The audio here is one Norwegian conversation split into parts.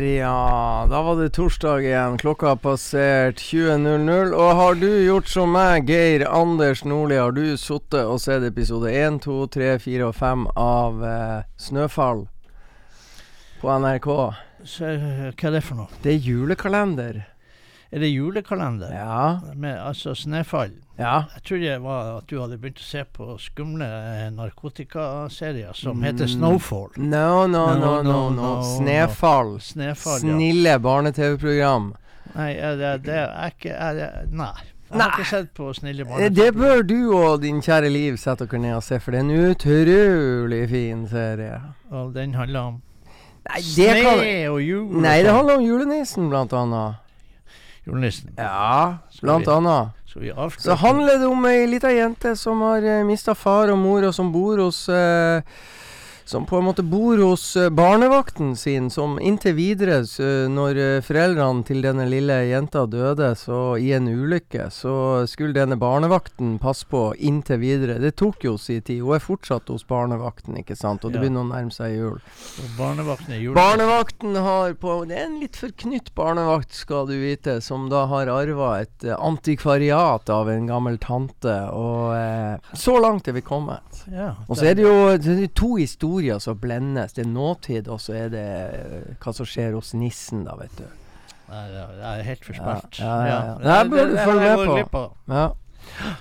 der, ja. Da var det torsdag igjen. Klokka har passert 20.00. Og har du gjort som meg, Geir Anders Nordli, har du sittet og sett episode 1, 2, 3, 4 og 5 av eh, Snøfall på NRK? Så, hva er det for noe? Det er julekalender. Er det julekalender? Ja. Med altså Snøfall? Ja. Jeg trodde det var at du hadde begynt å se på skumle eh, narkotikaserier som Mm. heter Snowfall. No, no, no, no. no, no, Snefall. Snøfall, ja. Snille barne-TV-program. Nei, det, det er ikke er det, Nei. Jeg har ikke sett på snille Eh, barn. Det bør du og din kjære Liv sette dere ned og se, for det er en utrolig fin serie. Og den handler om Nei, det sne kan og jul. Nei, det sånn. handler om julenissen, blant annet. Julenissen. Ja, blant annet. Vi Så handler det om ei lita jente som har uh, mista far og mor, og som bor hos eh, Som på en måte bor hos eh, barnevakten sin, som inntil videre, når eh, foreldrene til denne lille jenta døde så i en ulykke, så skulle denne barnevakten passe på inntil videre. Det tok jo sin tid. Hun er fortsatt hos barnevakten, ikke sant, og det Ja. begynner å nærme seg jul. Og Barnevakten er jul. Barnevakten har på Det er en litt forknytt barnevakt, skal du vite, som da har arva et eh, antikvariat av en gammel tante. Og eh, så langt er vi kommet. Ja, Og så er det jo det er to historier som blendes. Det er nåtid, og så er det eh, hva som skjer hos nissen, da, vet du. Nei, ja, er helt forspilt. Ja, ja, ja. Det her bør du følge med på. Ja.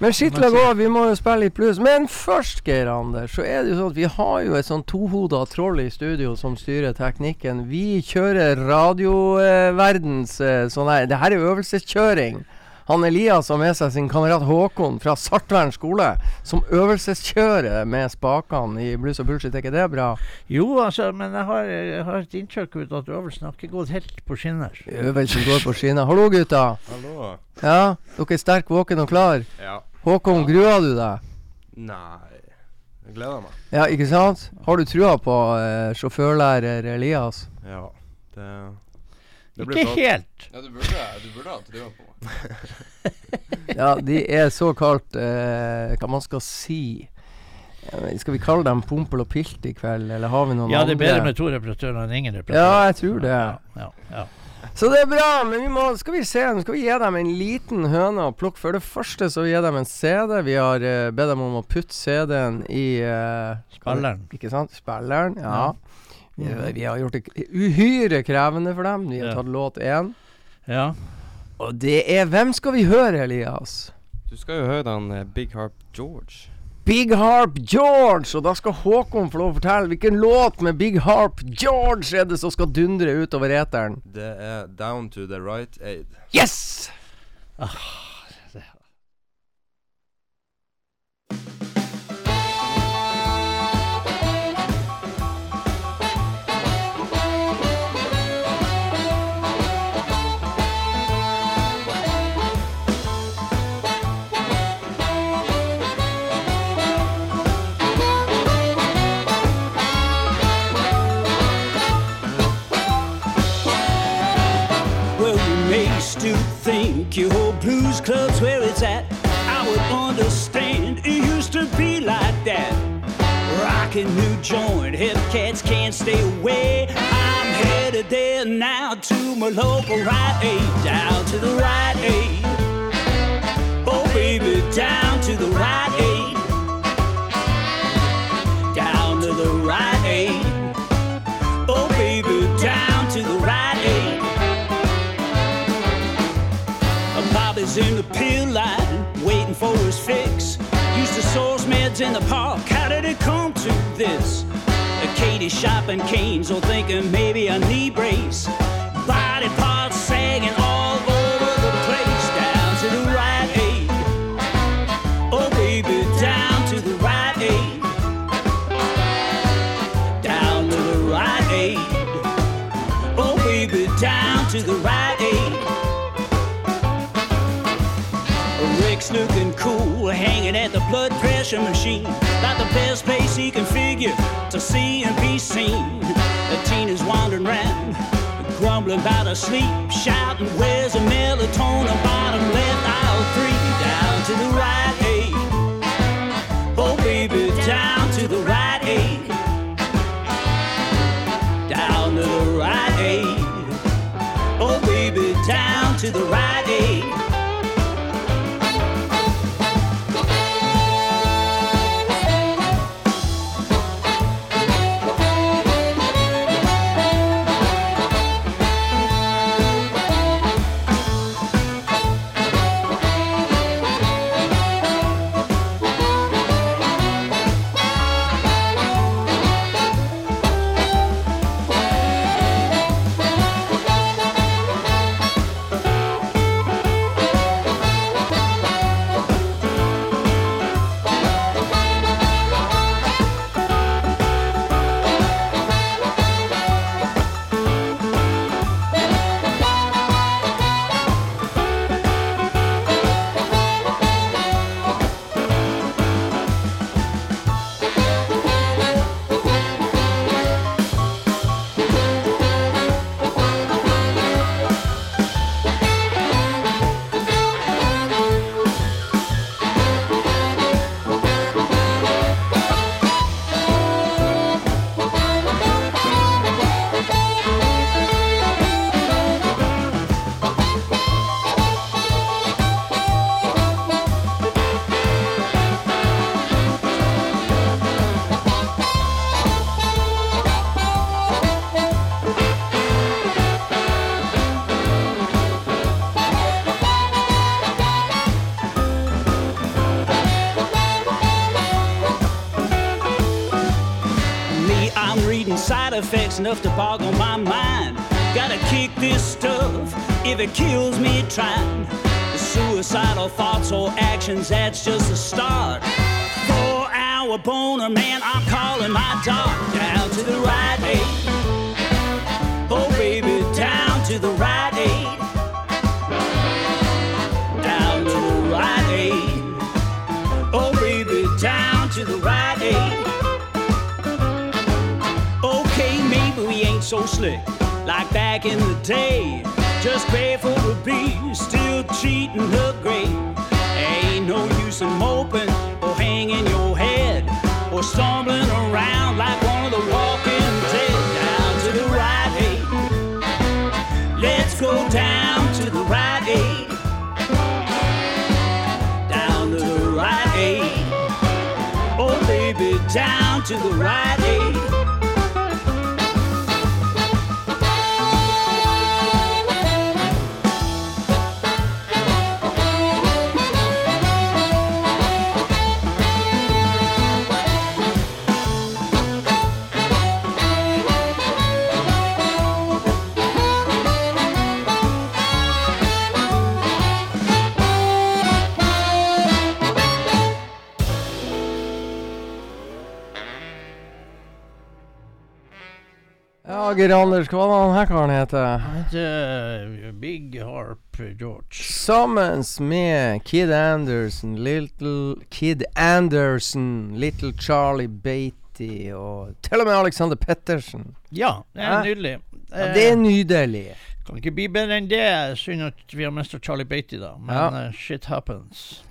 Men skitt la gå, vi må jo spille litt blues. Men først, Geir Anders, så er det jo sånn at vi har jo et sånn tohoda troll i studio som styrer teknikken. Vi kjører radioverdens eh, sånn her Det her er øvelseskjøring. Han Elias har med seg sin kamerat Håkon fra Sartvern skole, som øvelseskjører med spakene i blues og bullshit. Er ikke det bra? Jo, altså, men jeg har, jeg har et inntrykk ut at øvelsen har ikke gått helt på skinner. Øvelsen går på skinner. Hallo, gutta. Hallo. Ja, dere er sterk, våken og klar. Ja. Håkon, gruer du deg? Nei Jeg gleder meg. Ja, ikke sant? Har du trua på eh, sjåførlærer Elias? Ja. Det Det blir Ikke flott. helt. Ja, du burde, du burde ha trua på meg. Ja, de er såkalt eh, Hva man skal si Eh, Skal vi kalle dem Pompel og Pilt i kveld, eller har vi noen andre? Ja, det er bedre med to reparatører enn ingen reparatører. Ja, jeg tror det. Ja, ja. Så det er bra, men vi må, skal vi se, nå skal vi gi dem en liten høne å plukke. For det første så gir dem en CD. Vi har uh, bedt dem om å putte CD-en i uh, Spilleren. Ikke sant? Spilleren, ja. Vi, vi har gjort det uhyre krevende for dem. Vi har tatt låt én. ja. Og det er Hvem skal vi høre, Elias? Du skal jo høre den eh, Big Harp George. Big Harp George! Og da skal Håkon få lov å fortelle hvilken låt med Big Harp George er det som skal dundre utover eteren. Det er Down to the Right Aid. Yes! Well, club's where it's at. I would understand it used to be like that. Rockin' new joint, hip cats can't stay away. I'm headed there now to my local Rite Aid, down to the Rite Aid. Oh, baby, down to the Rite fix. Used to source meds in the park. How did it come to this? Uh, Katie shopping canes, or thinking maybe a knee brace. Body parts sagging all pressure machine. About the best place he can figure to see and be seen. The teenager's wandering round, grumbling about her sleep, shouting, Where's the melatonin? Bottom left aisle three, down to the right effects enough to boggle my mind. Gotta kick this stuff if it kills me trying. The Suicidal thoughts or actions, that's just a start. Four hour boner, man, I'm calling my dog down to the right aid. Oh, baby, down to the right aid. Down to the right aid. Oh, baby, down to the right slick like back in the day. Just grateful to be still cheating her grave. Ain't no use in moping or hanging your head or stumbling around like one of the walking dead. Down to the right aid. Let's go down to the right aid. Down to the right aid. Oh, baby, down to the right aid. Ja, Geir Anders, hva var han her karen heter? Er Big Harp George. Sammen med Kid Anderson, Little Kid Anderson, Little Charlie Beatty og til og med Alexander Pettersen. Ja, det er nydelig. Ja, det er nydelig. Kan ikke bli bedre enn det. Synd at vi har mista Charlie Beatty, da. Men Ja. uh, shit happens.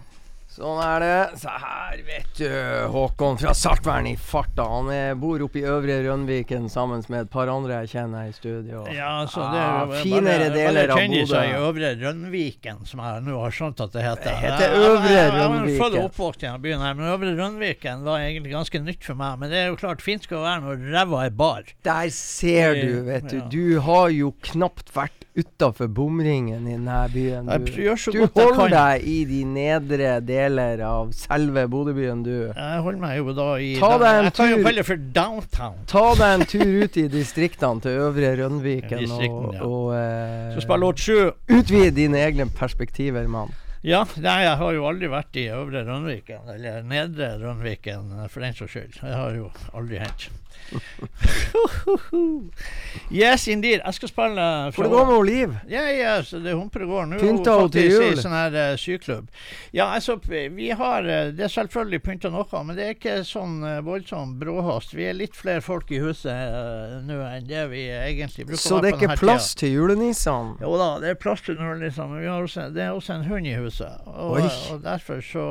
Sånn er det. Se her, vet du. Håkon fra Saltvern i farta. Han er, bor oppe i Øvre Rønviken sammen med et par andre jeg kjenner i studio. Ja, så det Ah, er jo finere bare, deler bare kjenner seg i Øvre Rønviken, som jeg nå har skjønt at det heter. Det heter Jeg- jeg- Øvre Jeg, jeg, jeg Rønviken. var født oppvokst i byen, her, men Øvre Rønviken var egentlig ganske nytt for meg. Men det er jo klart, fint skal være når ræva er bar. Der ser du, vet du. Du har jo knapt vært utafor bomringen i denne byen. Du, du holder deg i de nedre deler av selve Bodøbyen, du. Jeg holder meg jo da i en Jeg tar jo tur. for downtown. Ta deg en tur ut i distriktene til Øvre Rønviken og, ja. og eh, utvide dine egne perspektiver, mann. Ja, nei, jeg har jo aldri vært i Øvre Rønviken, eller Nedre Rønviken, for den saks skyld. Det har jo aldri hendt. yes, indeed. Jeg skal spille For det går med Liv? Ja, ja, så det humper og går. Nå Pynta hun til i jul? sånn her uh, syklubb. Ja, altså, vi har uh, Det er selvfølgelig pynta noe, men det er ikke sånn uh, voldsom bråhast. Vi er litt flere folk i huset nå enn det vi egentlig bruker Så det er ikke plass plass til julenissene? jo da, det er plass til liksom. Men vi har også, det er også en hund i huset. Og, og derfor så,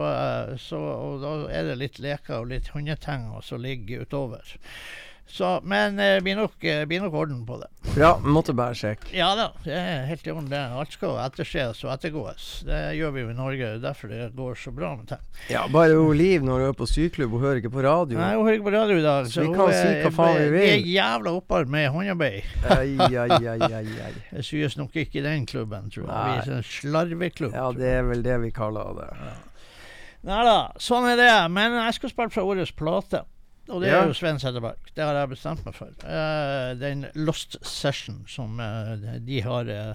så Og da er det litt leker og litt hundeting som ligger utover. Så, men det blir nok, eh, blir nok orden på det. Bra, måtte bare sjekke. Ja da, det er helt i orden. det. Alt skal etterses og ettergås. Det gjør vi jo i Norge. er Derfor det går så bra med ting. Ja, bare hun Liv når hun er på syklubb, hun hører ikke på radio. Nei, Hun hører ikke på radio i dag. Så vi kan hun, si hva faen vi vil. er jævla opphold med håndarbeid. Det syes nok ikke i den klubben, tror jeg. Nei. Vi er en slarveklubb. Ja, det er vel det vi kaller det. Nei da, sånn er det. Men jeg skal spille fra årets plate. Og det Ja. er jo Sven Setteberg. Det har jeg bestemt meg for. Uh, den Lost Session som uh, de har uh,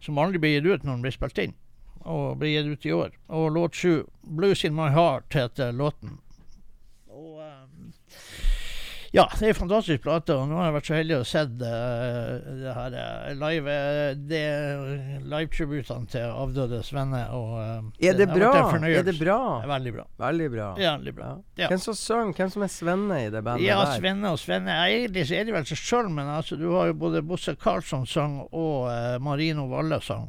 Som aldri blir gitt ut når den blir spilt inn. Og blir gitt ut i år. Og låt sju, 'Blues In My Heart', heter låten. Eh, ja, det er en fantastisk plate, og nå har jeg vært så heldig å se uh, det her eh, live eh, det live-tributene til avdøde Svenne. Og, uh, Er det bra? Er det bra? Veldig bra. Veldig bra. Veldig bra. Ja. Ja. Hvem som synger? Hvem som er Svenne i det bandet Ja, der? Svenne og Svenne. Egentlig så er de vel seg sjøl, men altså, du har jo både Bosse Karlsson sang og uh, Marino Valle sang.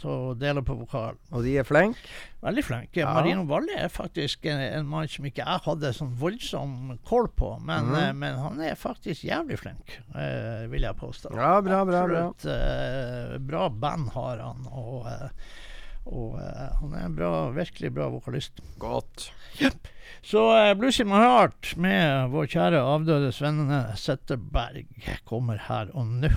Så deler på vokal. Og de er flinke? Veldig flinke. Ja. Marino Valle er faktisk en, en mann som ikke jeg hadde sånn voldsom kål på, men, mm. eh, men han er faktisk jævlig flink, eh, vil jeg påstå. Ja, bra, bra, bra. Absolutt, eh, bra band har han, og, eh, og uh, han er en bra, virkelig bra vokalist. Godt. Så uh, Blues in my heart med vår kjære avdøde Svenne Setteberg kommer her og nå.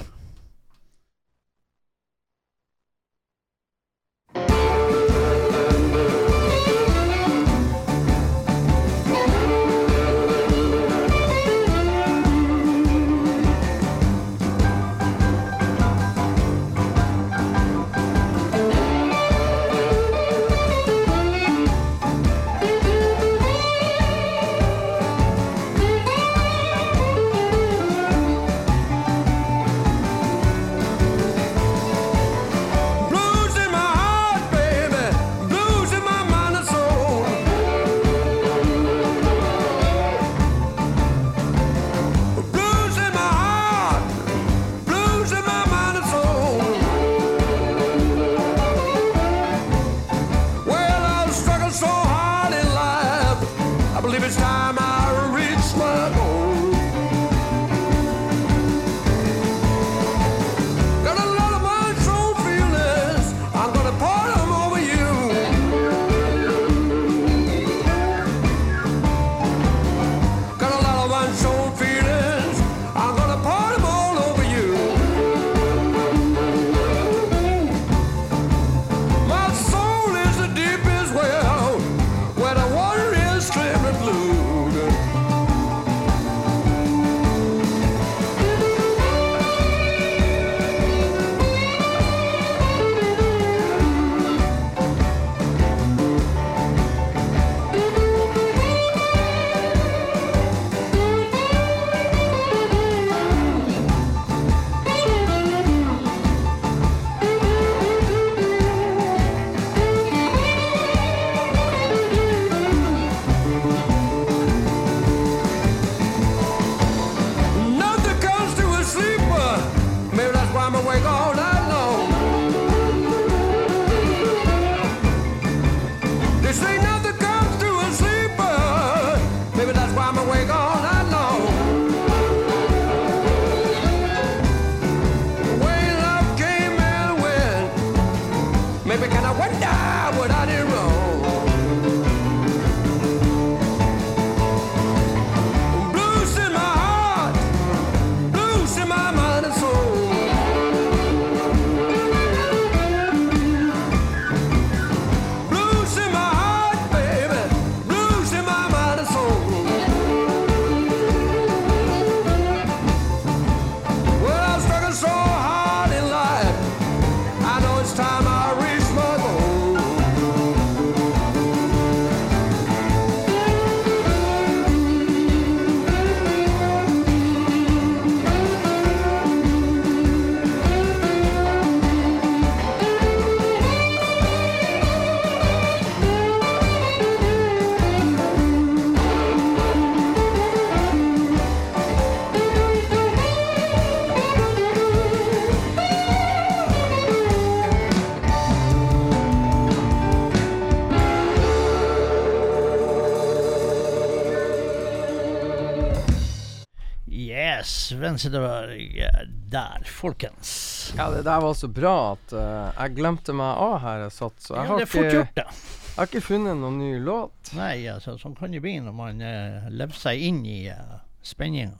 Sven Sideberg der, folkens. Ja, det der var så bra at uh, jeg glemte meg av her jeg satt, så jeg, Ja, har, ikke, gjort, jeg har ikke funnet noen ny låt. Nei, altså, sånn kan det bli når man uh, lever seg inn i uh, spenninga.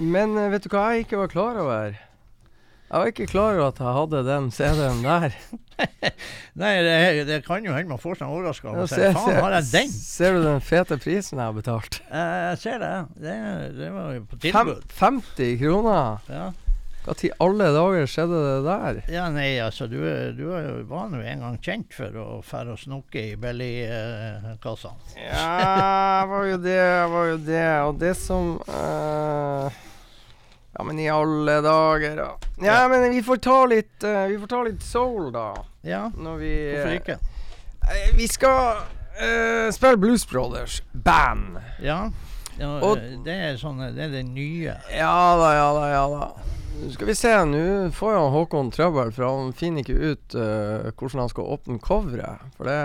Men uh, vet du hva jeg ikke var klar over? Jeg var ikke klar over at jeg hadde den CD-en der. Nei, det, det kan jo hende man får seg en overraskelse. Ja, og se- Faen, har jeg den? Ser du den fete prisen jeg har betalt? Eh, Jeg ser det. det. Det var jo på Fem, tilbud. 50 kroner? Ja. Hva til alle dager skjedde det der? ja, nei, altså, du, du var nå en gang kjent for å fære og snoke i bellykassene. Ja, jeg var jo det, jeg var jo det. Og det som eh, Ja, men i alle dager, da. Ja, men vi får ta litt uh, Vi får ta litt soul, da. ja, Når vi hvorfor ikke? Uh, Vi skal uh, spille Blues Brothers band. Ja. ja Og- eh, det er sånn Det er det nye. Ja da, ja da, ja da. Nå skal vi se, nå får jo Håkon trøbbel, for han finner ikke ut uh, hvordan han skal åpne coveret. For det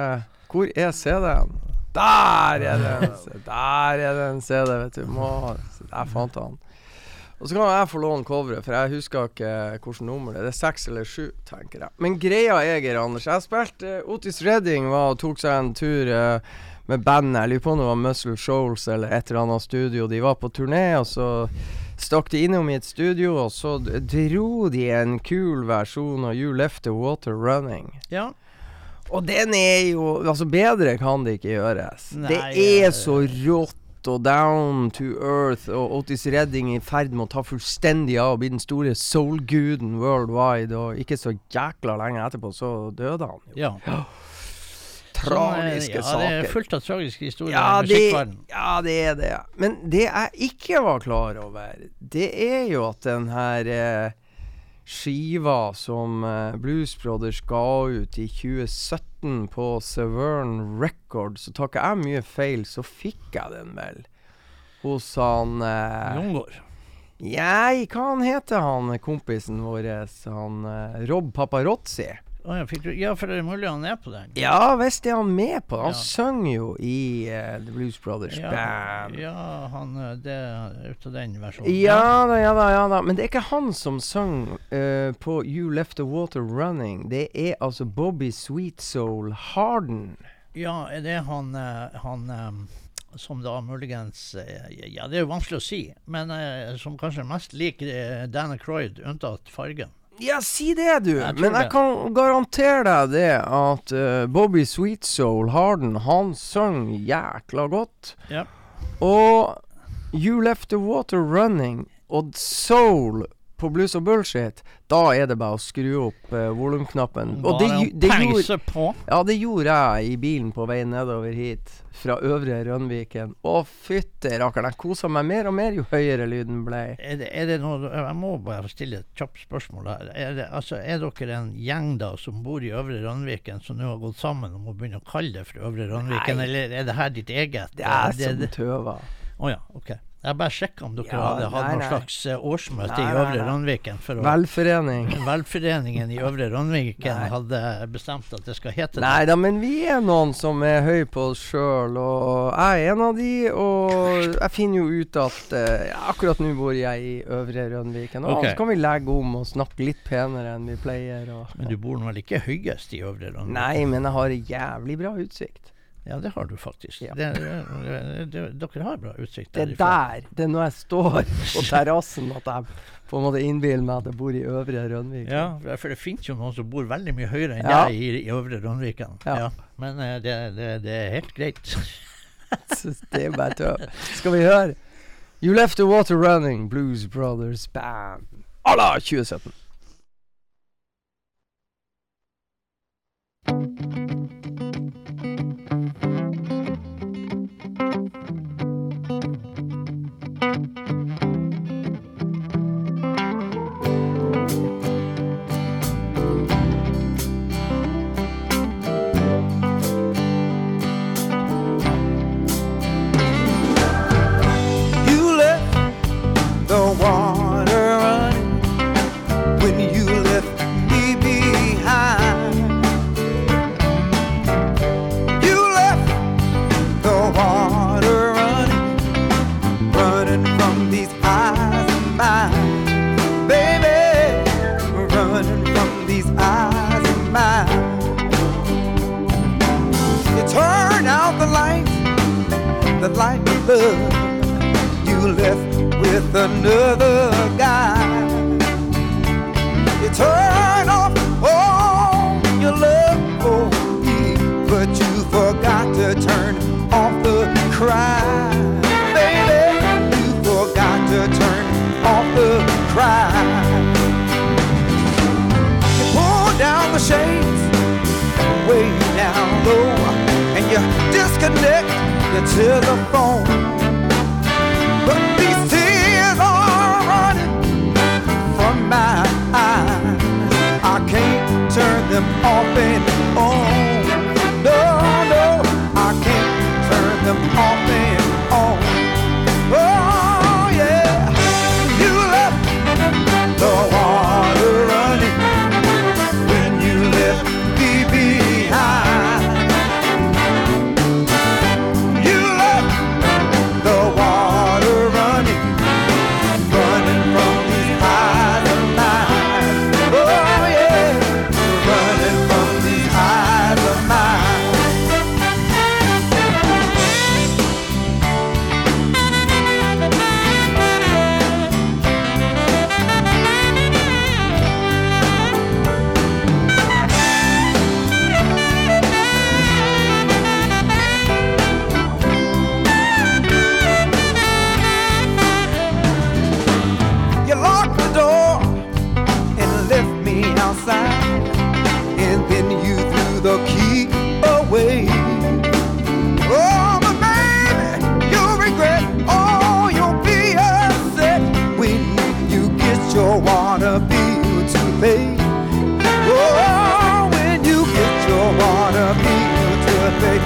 Hvor er CD-en? Der er det en Der er det en CD, vet du. Må, der fant han. Og så kan jeg få låne coveret, for jeg husker ikke hvilket nummer det er. Det er seks eller sju, tenker jeg. Men greia er, Geir Anders Jeg spilte uh, Otis Redding var og tok seg en tur uh, med bandet. Jeg lurer på om det var Muscle Shoals eller et eller annet studio. De var på turné, og så stakk de innom i et studio, og så dro de en kul versjon av You Left The Water Running. Ja. Og den er jo Altså, bedre kan det ikke gjøres. det er eh, så rått og down to earth, og Otis Redding i ferd med å ta fullstendig av og bli den store soul-guden worldwide, og ikke så jækla lenge etterpå så døde han jo. ja. Tragiske ja, det er fullt av tragiske historier Ja i det, musikkverdenen. ja, det er det. Men det jeg ikke var klar over, det er jo at den her eh, skiva som eh, Blues Brothers ga ut i 2017 på Severn Record, så tar ikke jeg mye feil, så fikk jeg den vel hos han eh, Jungård. Nei, hva han heter han kompisen vår? Han eh, Rob Paparozzi. Å, ja, du, ja, for det er mulig han er på den. Ja visst er han med på det. Han Ja. synger jo i uh, The Blues Brothers Ja, Band. ja, han eh, Det er ut av den versjonen. Ja da, ja da, ja da. Men det er ikke han som sang uh, på You Left The Water Running. Det er altså Bobby Sweet Soul Harden. Ja, er det han, uh, han um som da muligens eh, Ja, det er jo vanskelig å si, men eh, som kanskje mest liker uh, Dan Croyd, unntatt fargen. Ja, si det, du. Jeg Men jeg det. kan garantere deg det at uh, Bobby Sweet Soul Harden, han sang jækla godt. Ja. Og You Left The Water Running og Soul på Blues og Bullshit, da er det bare å skru opp uh, volumknappen. Og det, det gjorde. Ja, det gjorde jeg i bilen på vei nedover hit fra Øvre Rønviken. Å, fytti rakkeren, jeg kosa meg mer og mer jo høyere lyden ble. Er det, er det noe Jeg må bare stille et kjapt spørsmål. Er, det, altså, er dere en gjeng da som bor i Øvre Rønviken som nå har gått sammen om å begynne å kalle det for Øvre Rønviken, Nei. eller er det her ditt eget? Det er som tøver. Å ja, ok. Jeg bare sjekka om dere Ja, hadde hatt noe slags eh, årsmøte Nei, i Øvre. Randviken for å Velforening. Velforeningen i Øvre Randviken hadde bestemt at det skal hete Nei da, men vi er noen som er høy på oss sjøl, og jeg er en av de. Og jeg finner jo ut at uh, akkurat nå bor jeg i Øvre Randviken. Og okay. så kan vi legge om og snakke litt penere enn vi pleier. Og, Men du bor nå vel ikke høyest i Øvre Randviken? Nei, men jeg har jævlig bra utsikt. Ja, det har du faktisk. Ja. Det, det, det, dere har bra utsikt Det er der, det er når jeg står på terrassen at jeg på en måte innbiller meg at jeg bor i Øvre Rønvik. Ja, for- det finnes jo noen som bor veldig mye høyere enn Ja. deg i, i Øvre Rønviken. Ja. Ja. Men eh, det, det, det er helt greit. Det er bare tøv. Skal vi høre? You Left The Water Running, Blues Brothers Band. la 2017. these eyes of mine, baby. Running from these eyes of mine. You turn out the light, the light of love. You left with another guy. Disconnect your telephone. But these tears are running from my eyes. I can't turn them off and on. No, no, I can't turn them off and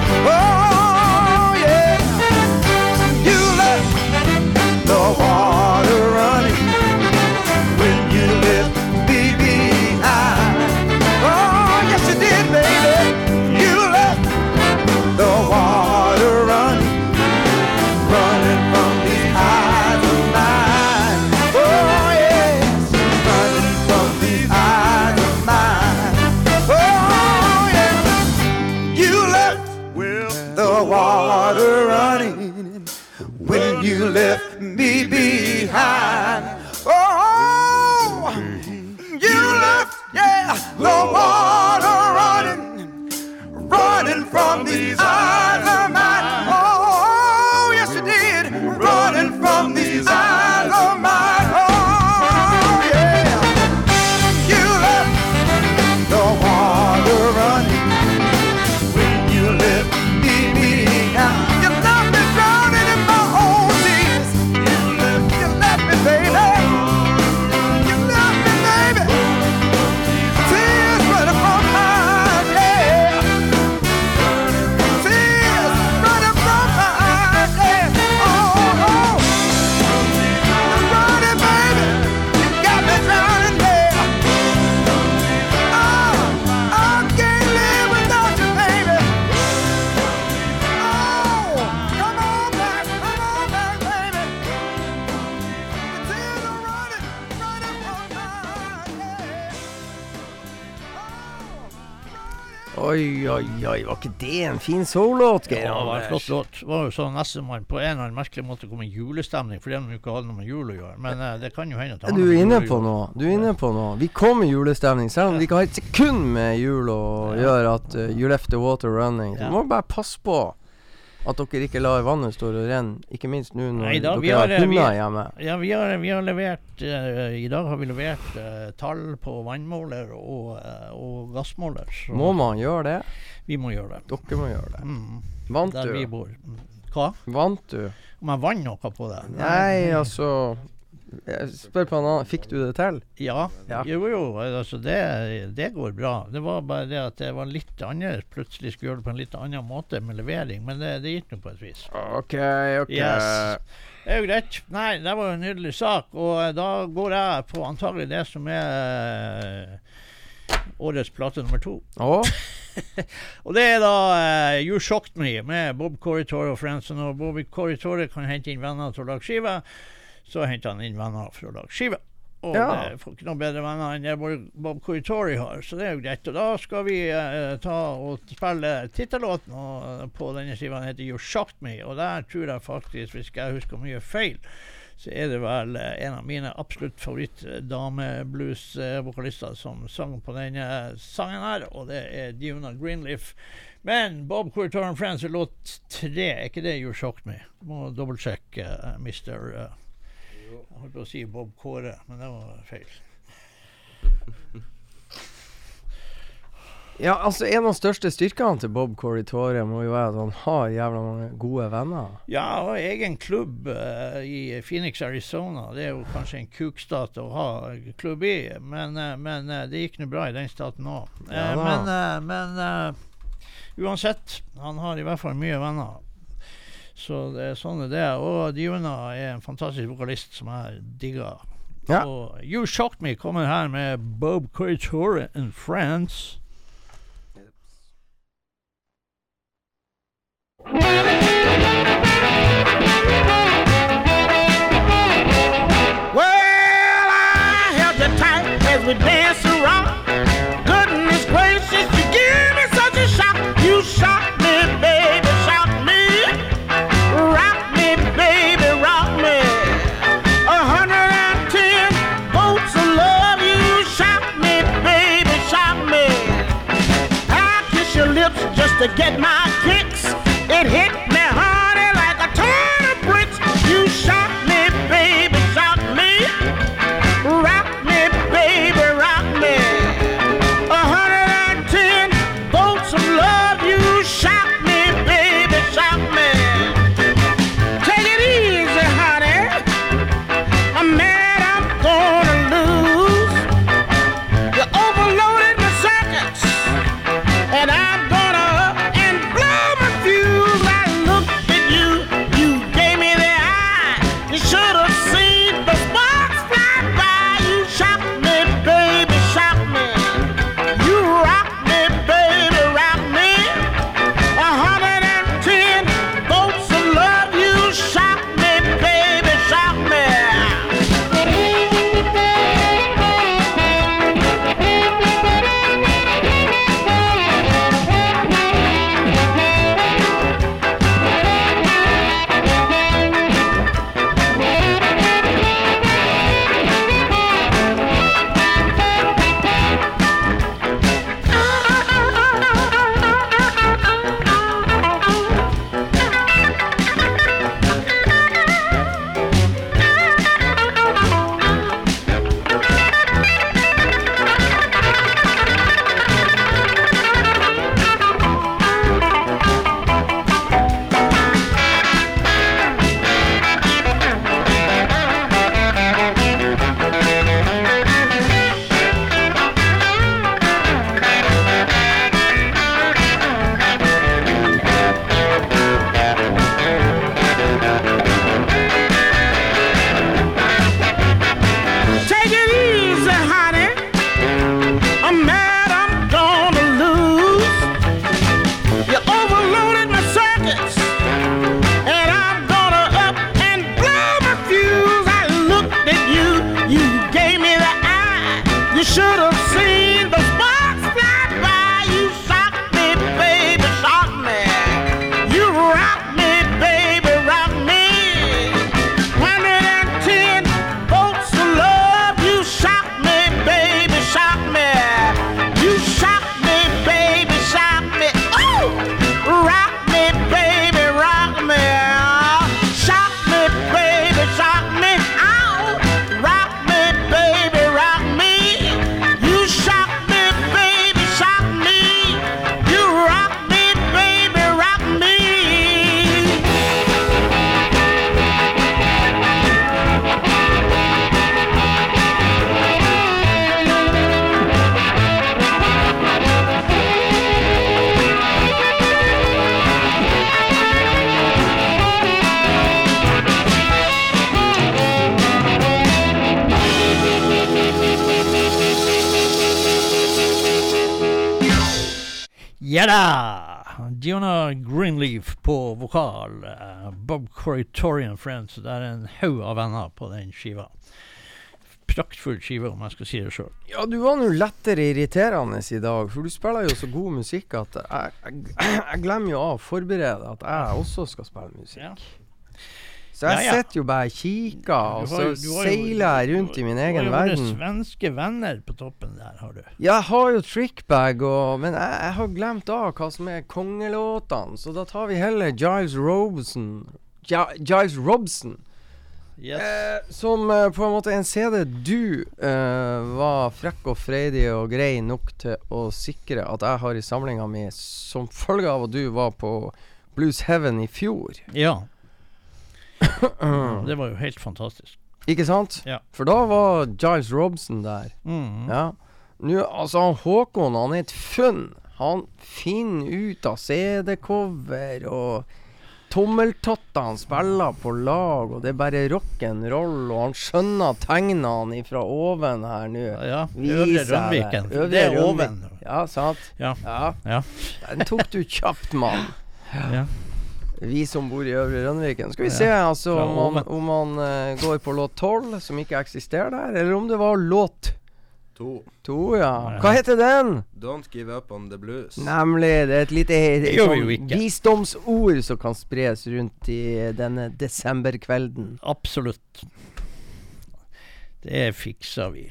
Oh, Oi, oi, oi. Var ikke det en fin soul-låt, Geir Ja, det var en flott låt. Det var jo sånn Nestemann man på en eller annen merkelig måte kom i julestemning, fordi de ikke hadde noe med jul å gjøre. Men eh, det kan jo hende at han du er inne på noe? Du er inne på noe. Vi kom i julestemning, selv om vi ikke har et sekund med jul å gjøre. At uh, you left the water running. Du må bare passe på at dere ikke lar vannet stå og renne. Ikke minst nå når Nei da, dere har har, hunder hjemme. Ja, vi har, vi har levert uh, I dag har vi levert uh, tall på vannmåler og, uh, og gassmåler. Så Må man gjøre det? vi må gjøre det. Dere må gjøre det. Mm, Vant der vi bor. Hva? Vant du? Om jeg vant noe på det? Nei, altså spør på en annen. Fikk du det til? Ja. Ja. Jo, jo. Altså, det, det går bra. Det var bare det at det var litt annerledes. Plutselig skulle gjøre det på en litt annen måte med levering, men det, det gikk nå på et vis. OK, OK. Yes. Det er jo greit. Nei, det var jo en nydelig sak. Og eh, da går jeg på antagelig det som er eh, årets plate nummer to. Å? Og det er da uh, You Shocked Me med Bob Corritore og Friends. Og Bob Corritore kan hente inn venner til å lage skive, så henter han inn venner for å lage skive. Og Ja. det får ikke noen bedre venner enn det Bob- Corritore har, så det er jo greit. Og da skal vi eh, ta og spille tittellåten på denne skiva. Den heter You Shocked Me, og der tror jeg faktisk, hvis jeg husker mye feil, så er det vel eh, en av mine absolutt favoritt-dameblues-vokalister som sang på denne sangen her, og det er Diona Greenleaf. Men Bob Corritor and Friends er låt tre. Er ikke det You Shocked Me? Må dobbeltsjekke, uh, Mr. Uh, jeg holdt på å si Bob Kåre, men det var feil. Ja, altså En av de største styrkene til Bob Corritore må jo være at han har jævla mange gode venner. Ja, og egen klubb uh, i Phoenix, Arizona. Det er jo kanskje en kukstat å ha klubb i, men, uh, men uh, det gikk nå bra i den staten òg. Ja men men uansett, han har i hvert fall mye venner. Så det er sånn er det. Og Diona er en fantastisk vokalist som jeg digger. Ja. Og You Shocked Me kommer her med Bob Corritore and Friends. Well, I held you tight as we danced to get my kicks. It hit Ja da! Diona Greenleaf på vokal. eh, Bob Corritorian Friends. Det er en haug av venner på den skiva. Praktfull skive, om jeg skal si det sjøl. Ja, du var nå lettere irriterende i dag, for du spiller jo så god musikk at jeg, jeg, jeg glemmer jo av å forberede at jeg også skal spille musikk. Ja. Så jeg Ja, ja. sitter jo bare og kikker, og så seiler jeg rundt i min egen verden. Du har jo svenske venner på toppen der, har du. Jeg har jo trickbag, og, men jeg, jeg har glemt av hva som er kongelåtene, så da tar vi heller Giles Robson. Ja, Giles Robson. Yes. Eh, som eh, på en måte en CD du eh, var frekk og freidig og grei nok til å sikre at jeg har i samlinga mi, som følge av at du var på Blues Heaven i fjor. Ja. Det var jo helt fantastisk. Ikke sant? Ja. For da var Giles Robson der. Mm. Ja. Nå, altså, han Håkon, han er et funn. Han finner ut av CD-cover og tommeltotter han spiller på lag, og det er bare rock'n'roll, og han skjønner tegnene ifra oven her nå. Ja, Øvre Viser jeg Rønviken. Det er oven. Ja, sant? Ja. Ja. Ja. Den tok du kjapt, mann. Ja. Vi som bor i Øvre Rønviken. Skal vi Ja, se altså om han, om han uh, går på låt 12, som ikke eksisterer der, eller om det var låt To. 2, ja. Hva heter den? Don't give up on the blues. Nemlig. Det er et lite sånn visdomsord som kan spres rundt i denne desemberkvelden. Absolutt. Det fikser vi.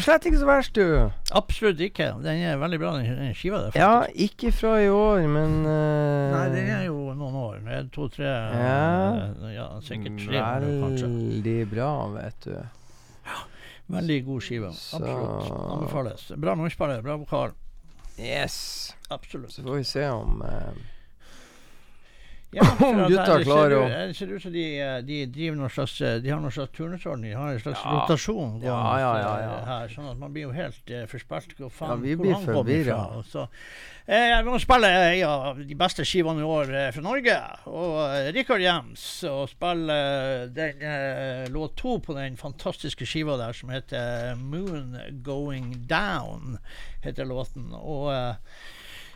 Var slett ikke så verst, du. Absolutt ikke. Den er veldig bra, den skiva der. Ja, ikke fra i år, men uh, Nei, den er jo noen år. Det To-tre Ja. ja, sikkert tre år, kanskje. Veldig bra, vet du. Ja, Veldig god skive. Absolutt. Anbefales. Bra norskspiller, bra vokal. Yes. Absolutt. Så får vi se om eh, Ja, Om gutta klarer å- Det ser ut som de, eh, de driver noe slags eh, De har noe slags turnusordning. De har en slags Ja. rotasjon Ja, ja, ja, ja. eh, her. Sånn at man blir jo helt uh, forspilt. Hvor faen Ja, vi blir forvirra. Eh, vi må spille de beste skivene i år eh, fra Norge. Og eh, Rikard Jems. Og spille eh, den eh, låt to på den fantastiske skiva der som heter 'Moon Going Down'. heter låten. Og eh,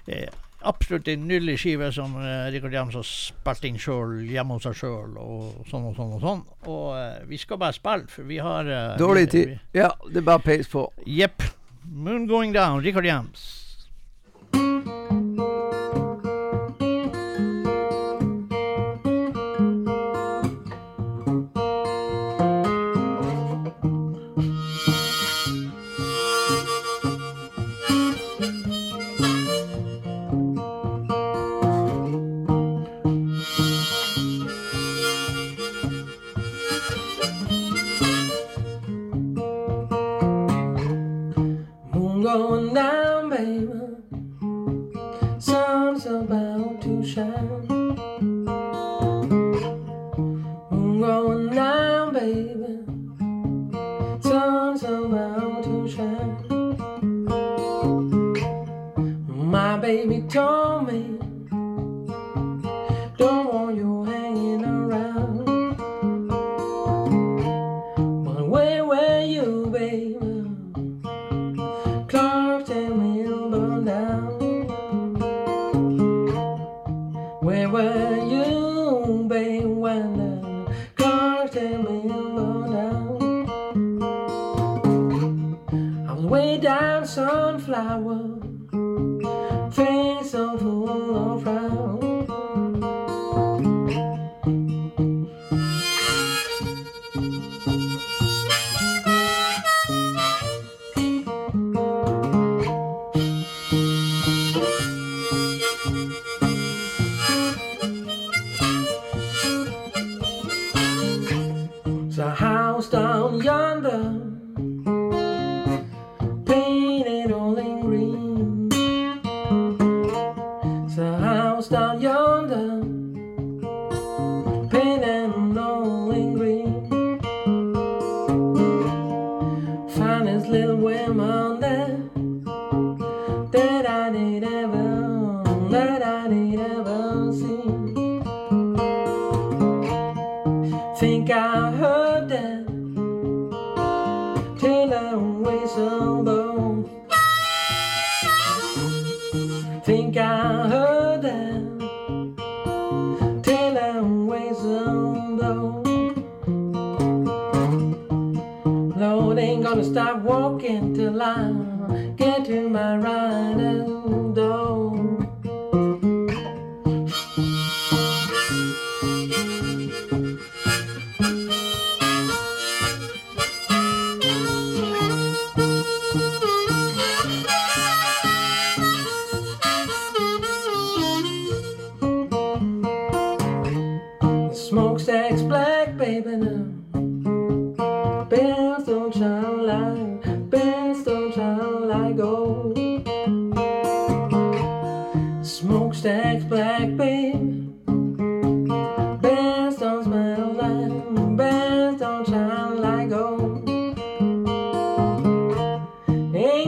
eh, absolutt en nydelig skive som eh, Rikard Jamsås spilte inn sjøl, hjemme hos seg sjøl, og sånn og sånn og sånn. Og eh, vi skal bare spille, for vi har eh, Dårlig vi- tid. Ja, det er bare peis på. Jepp. 'Moon Going Down', Rikard Jems.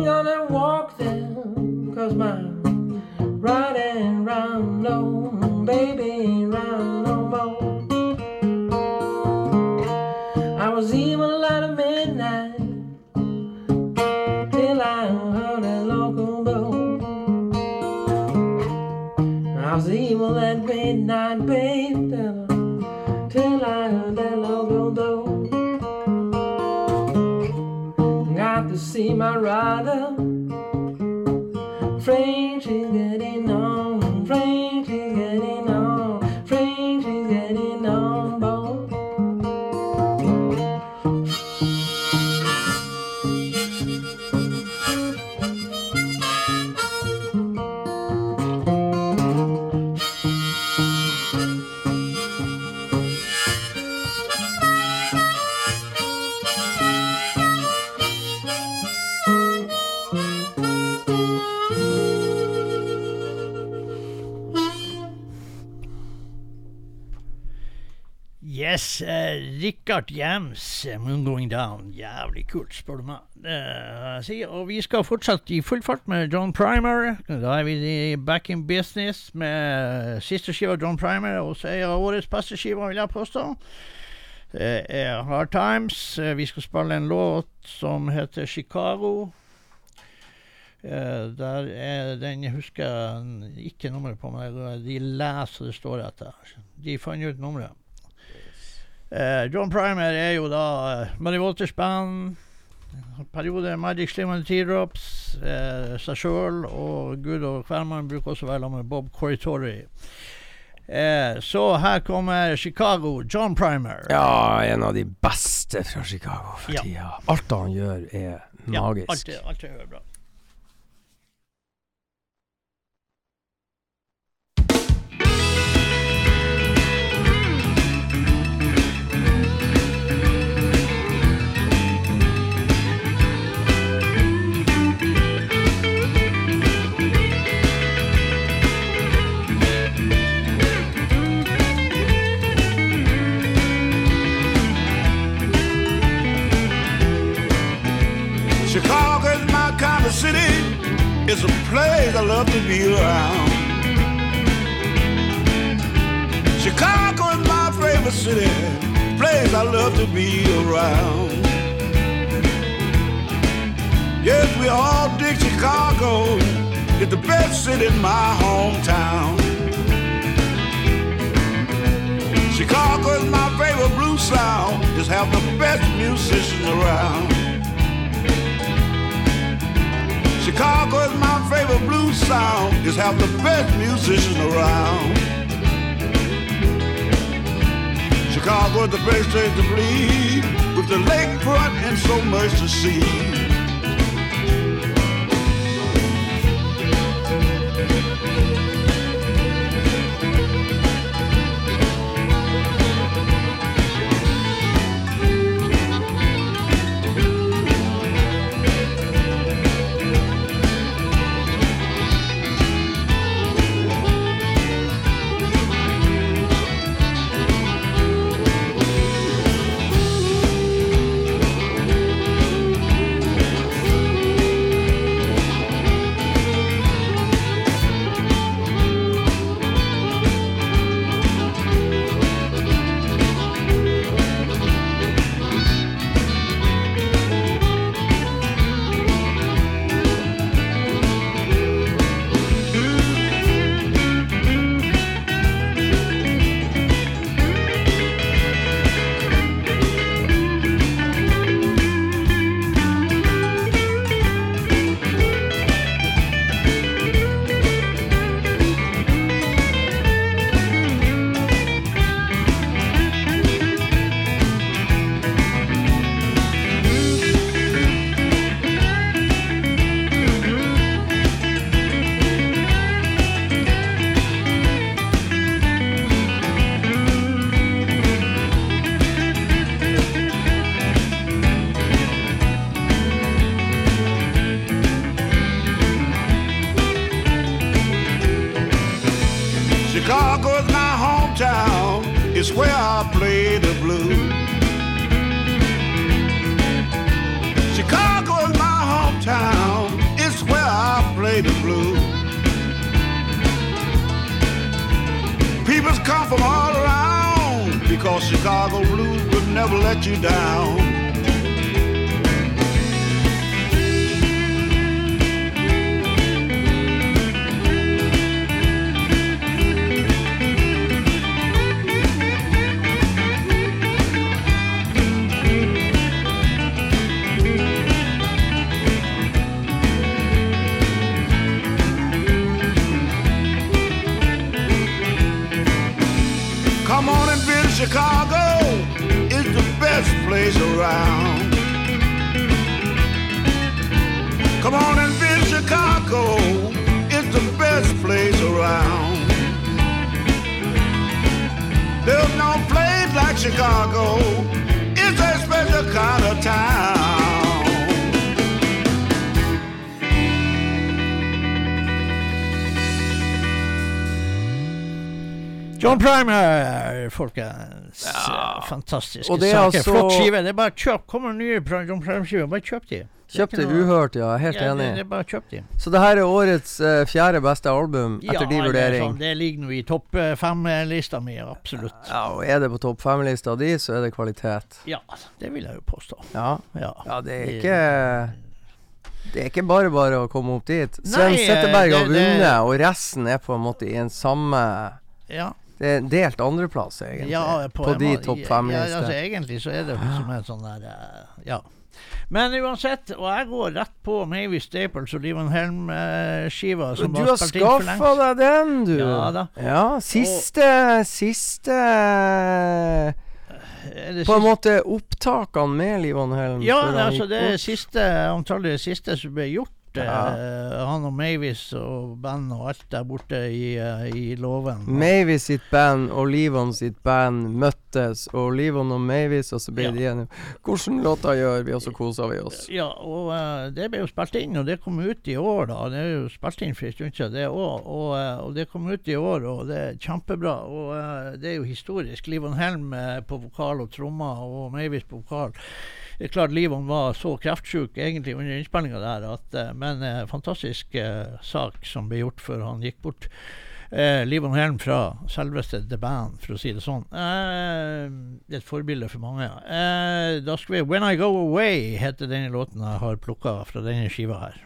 Gonna walk there, cause my riding round low, baby round no more. I was evil at a midnight till I heard a local blow. I was evil at midnight, babe, till, I heard that local blow. Got to see my rider. Yes, uh, Richard Jams, eh, 'Moon Going Down'. Jævlig kult, spør du meg. Uh, og vi skal fortsatt i full fart med John Primer. Da er vi back in business med siste skiva av John Primer, og så er årets beste skive, vil jeg påstå. Det er Hard Times. Vi skal spille en låt som heter Chicago. Uh, der er den jeg husker ikke nummeret på, men de leser det står etter. De fant ut nummeret. Eh, John Primer er jo da uh, Muddy Waters band. Periode Magic Slim and Teardrops. Eh, seg sjøl og Gud og hvermann bruker også være sammen med Bob Corritori. Eh, så her kommer Chicago, John Primer. Ja, en av de beste fra Chicago for Ja. tida. Alt han gjør, er Ja, magisk. alt, er- alt er bra. It's a place I love to be around. Chicago is my favorite city. Place I love to be around. Yes, we all dig Chicago. It's the best city in my hometown. Chicago is my favorite blues sound. Just have the best musicians around. Chicago is my favorite blues sound. Just have the best musicians around. Chicago is the best place to bleed, with the lakefront and so much to see. There's no place like Chicago. It's a special kind of town. John Primer, folkens. S- Fantastiske Og det er saker. altså- Flott skive. Det er bare kjøp. Kommer nye programskiver, bare kjøp de. Kjøpte noe- uhørt, ja. Helt Ja, det, det er bare kjøp de. Så det her er årets uh, fjerde beste album, etter ja, din det er vurdering. Sånn, det ligger nå i topp eh, fem-lista mi, absolutt. Ja, og er det på topp fem-lista di, så er det kvalitet. Ja, det vil jeg jo påstå. Ja, Ja, ja det er ikke Det er ikke bare bare å komme opp dit. Sven eh, Setteberg har det- det- vunnet, og resten er på en måte i en samme ja. Det er delt andreplass, egentlig. Ja, på på de topp Ja, fem-listene. altså, egentlig så er det som en sånn der eh, Ja. Men uansett, og jeg går rett på Mavis Staples og Livan Helm-skiva som du har skaffa deg den, du. Ja da. Ja, siste Siste Er På en måte opptakene med Liv Helm. Ja, det, altså det siste, antagelig det siste som ble gjort. Ja. eh, han og Mavis og band og alt der borte i, eh, i låven. Mavis sitt band og Livon sitt band møttes, og Livon og Mavis, og så ble Ja. de enige. Hvordan låter gjør vi, og så koser vi oss. Ja, og uh, det ble jo spilt inn, og det kom ut i år, da. Det er jo spilt inn for en stund siden, det òg. Og, uh, og det kom ut i år, og det er kjempebra. Og uh, det er jo historisk. Livon Helm på vokal og trommer, og Mavis på vokal. Det er klart Livon var så kreftsjuk egentlig under innspillinga der, at, eh, men eh, fantastisk eh, sak som ble gjort før han gikk bort. Eh, Livon Helm fra selveste The Band, for å si det sånn. Eh, et forbilde for mange. Eh, da skal vi When I Go Away heter denne låten jeg har plukka fra denne skiva her.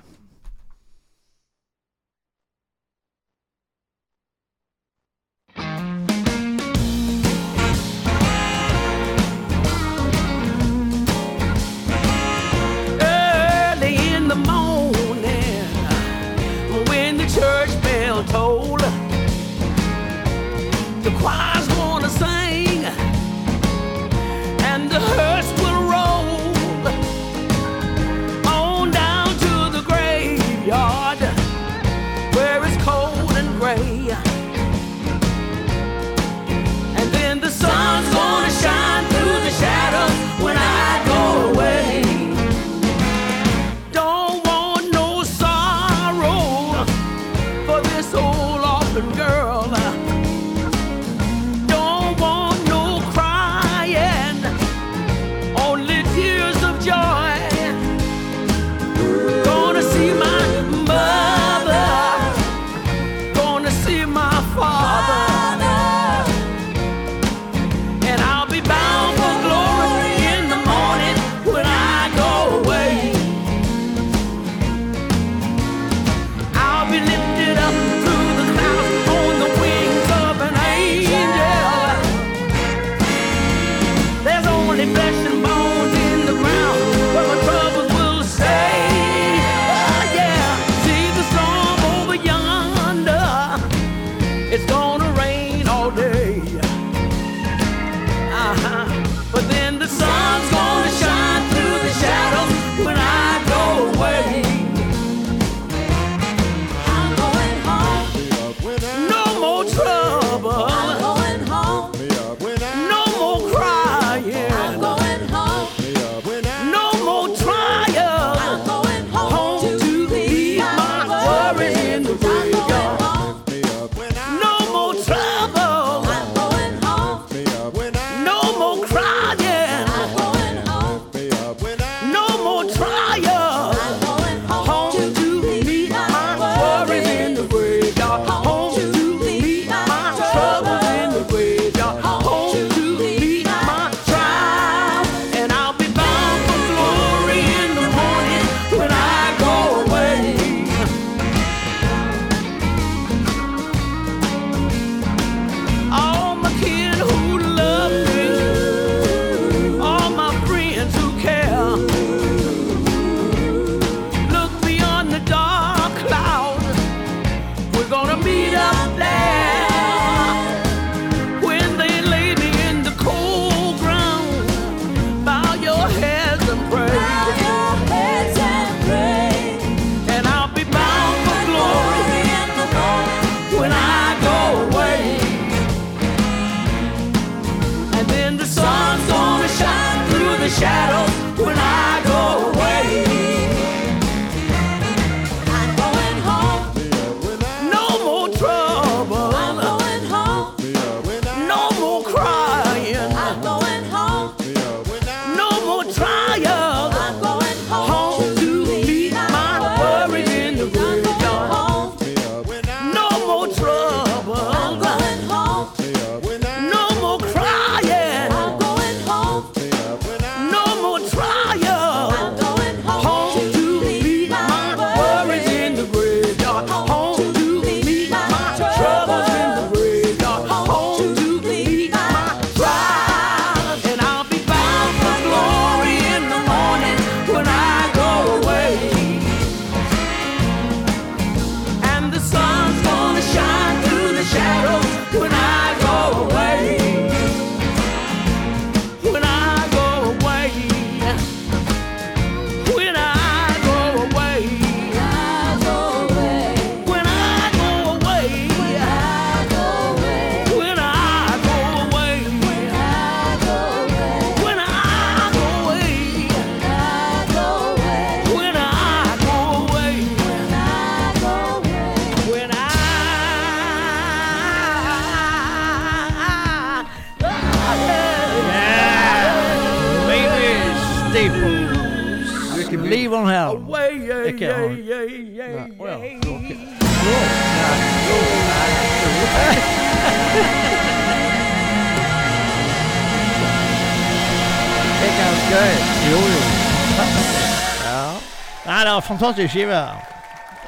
Fantastisk skive.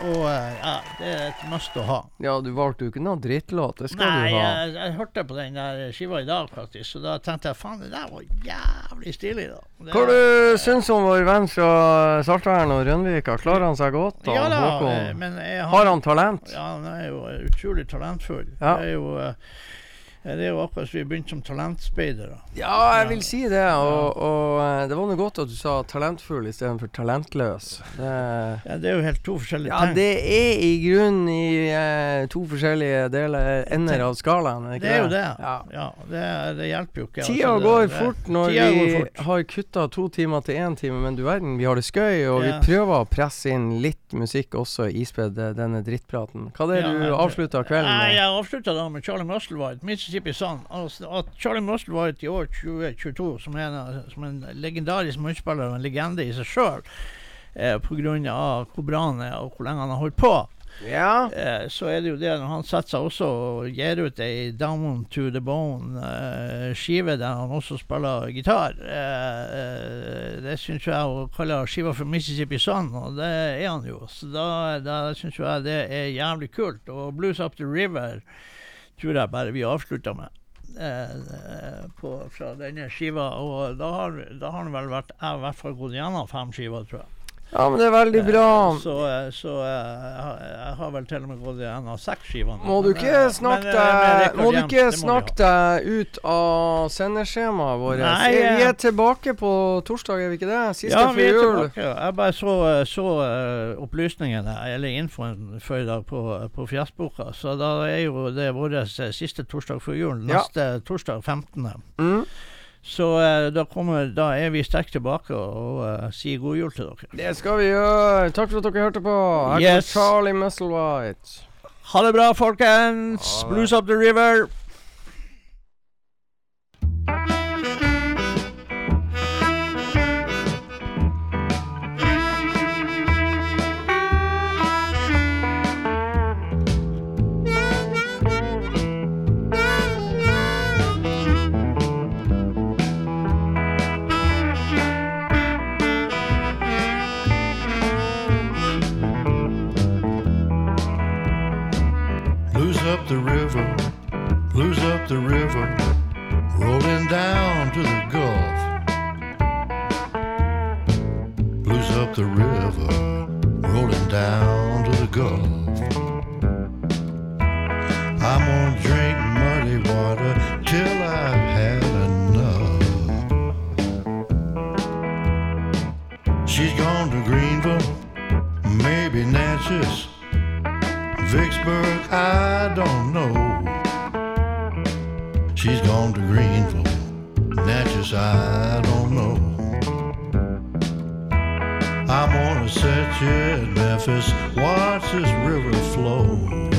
Og eh, ja, det er et must å ha. ja, du valgte jo ikke noen drittlåt. Det skal Nei, du ha. jeg, jeg hørte på den der skiva i dag, faktisk. Så da tenkte jeg faen, det der var jævlig stilig. da. Det, Hva du syns om vår venn fra Saltvern og Rønvika? Klarer han seg godt? da, Ja da, eh, Håkon? men han, Har han talent? Ja, han er jo utrolig talentfull. Ja. Det er jo eh, det er jo akkurat som vi begynte som talentspeidere. Ja, jeg vil si det. Og, og eh, det var nå godt at du sa talentfull istedenfor talentløs. Det, Ja, det er jo helt to forskjellige ja, ting. det er i grunnen i eh, to forskjellige deler, ender av skalaen. ikke Det er jo det. Ja. Ja, det, det hjelper jo ikke. Tida altså, går det- fort når vi fort. har kutta to timer til én time, men du verden, vi har det skøy, og Ja. vi prøver å presse inn litt musikk også ispedd eh, denne drittpraten. Hva er det Ja, du avslutta kvelden med? Jeg avslutta da med Charlie Musselwhite, Mississippi Sun. Altså, at Charlie Musselwhite i år 2022, som en, som en legendarisk munnspiller og en legende i seg sjøl, eh, pga. hvor bra han er og hvor lenge han har holdt på, Ja. eh, så er det jo det når han setter seg også og gir ut ei Down to the Bone-skive der han også spiller gitar. Eh, eh, det syns jeg å kalle skiva for Mississippi Sun, og det er han jo. Så da, da syns jeg det er jævlig kult. Og Blues Up the River tror jeg bare vi avslutta med. Eh, på, fra denne skiva, og da har, da har den vel vært Jeg har i hvert fall gått gjennom fem skiver, tror jeg. Ja, men det er veldig bra. Så, eh, så eh, jeg har- vel til og med gått gjennom seks skivene. Må du ikke eh, snakke eh, deg Må du ikke snakke deg ut av sendeskjemaet vårt? Nei, vi eh, er tilbake på torsdag, er vi ikke det? Siste Ja, før jul. Jeg bare så, så eh, opplysningene, eller infoen før i dag på, på Fjesboka. Så da er jo det vår eh, siste torsdag før jul. Ja. Neste torsdag 15. Mm. Så eh, da, kommer, da er vi sterkt tilbake og, uh, sier god jul til dere. Det skal vi gjøre. Takk for at dere hørte på. Her kommer Yes. Charlie Musselwhite. Ha det bra, folkens! Blues up the river! Up the river, blues up the river, rolling down to the Gulf. Blues up the river, rolling down to the Gulf. I'm gonna drink muddy water I don't know. I'm gonna set you at Memphis, watch this river flow.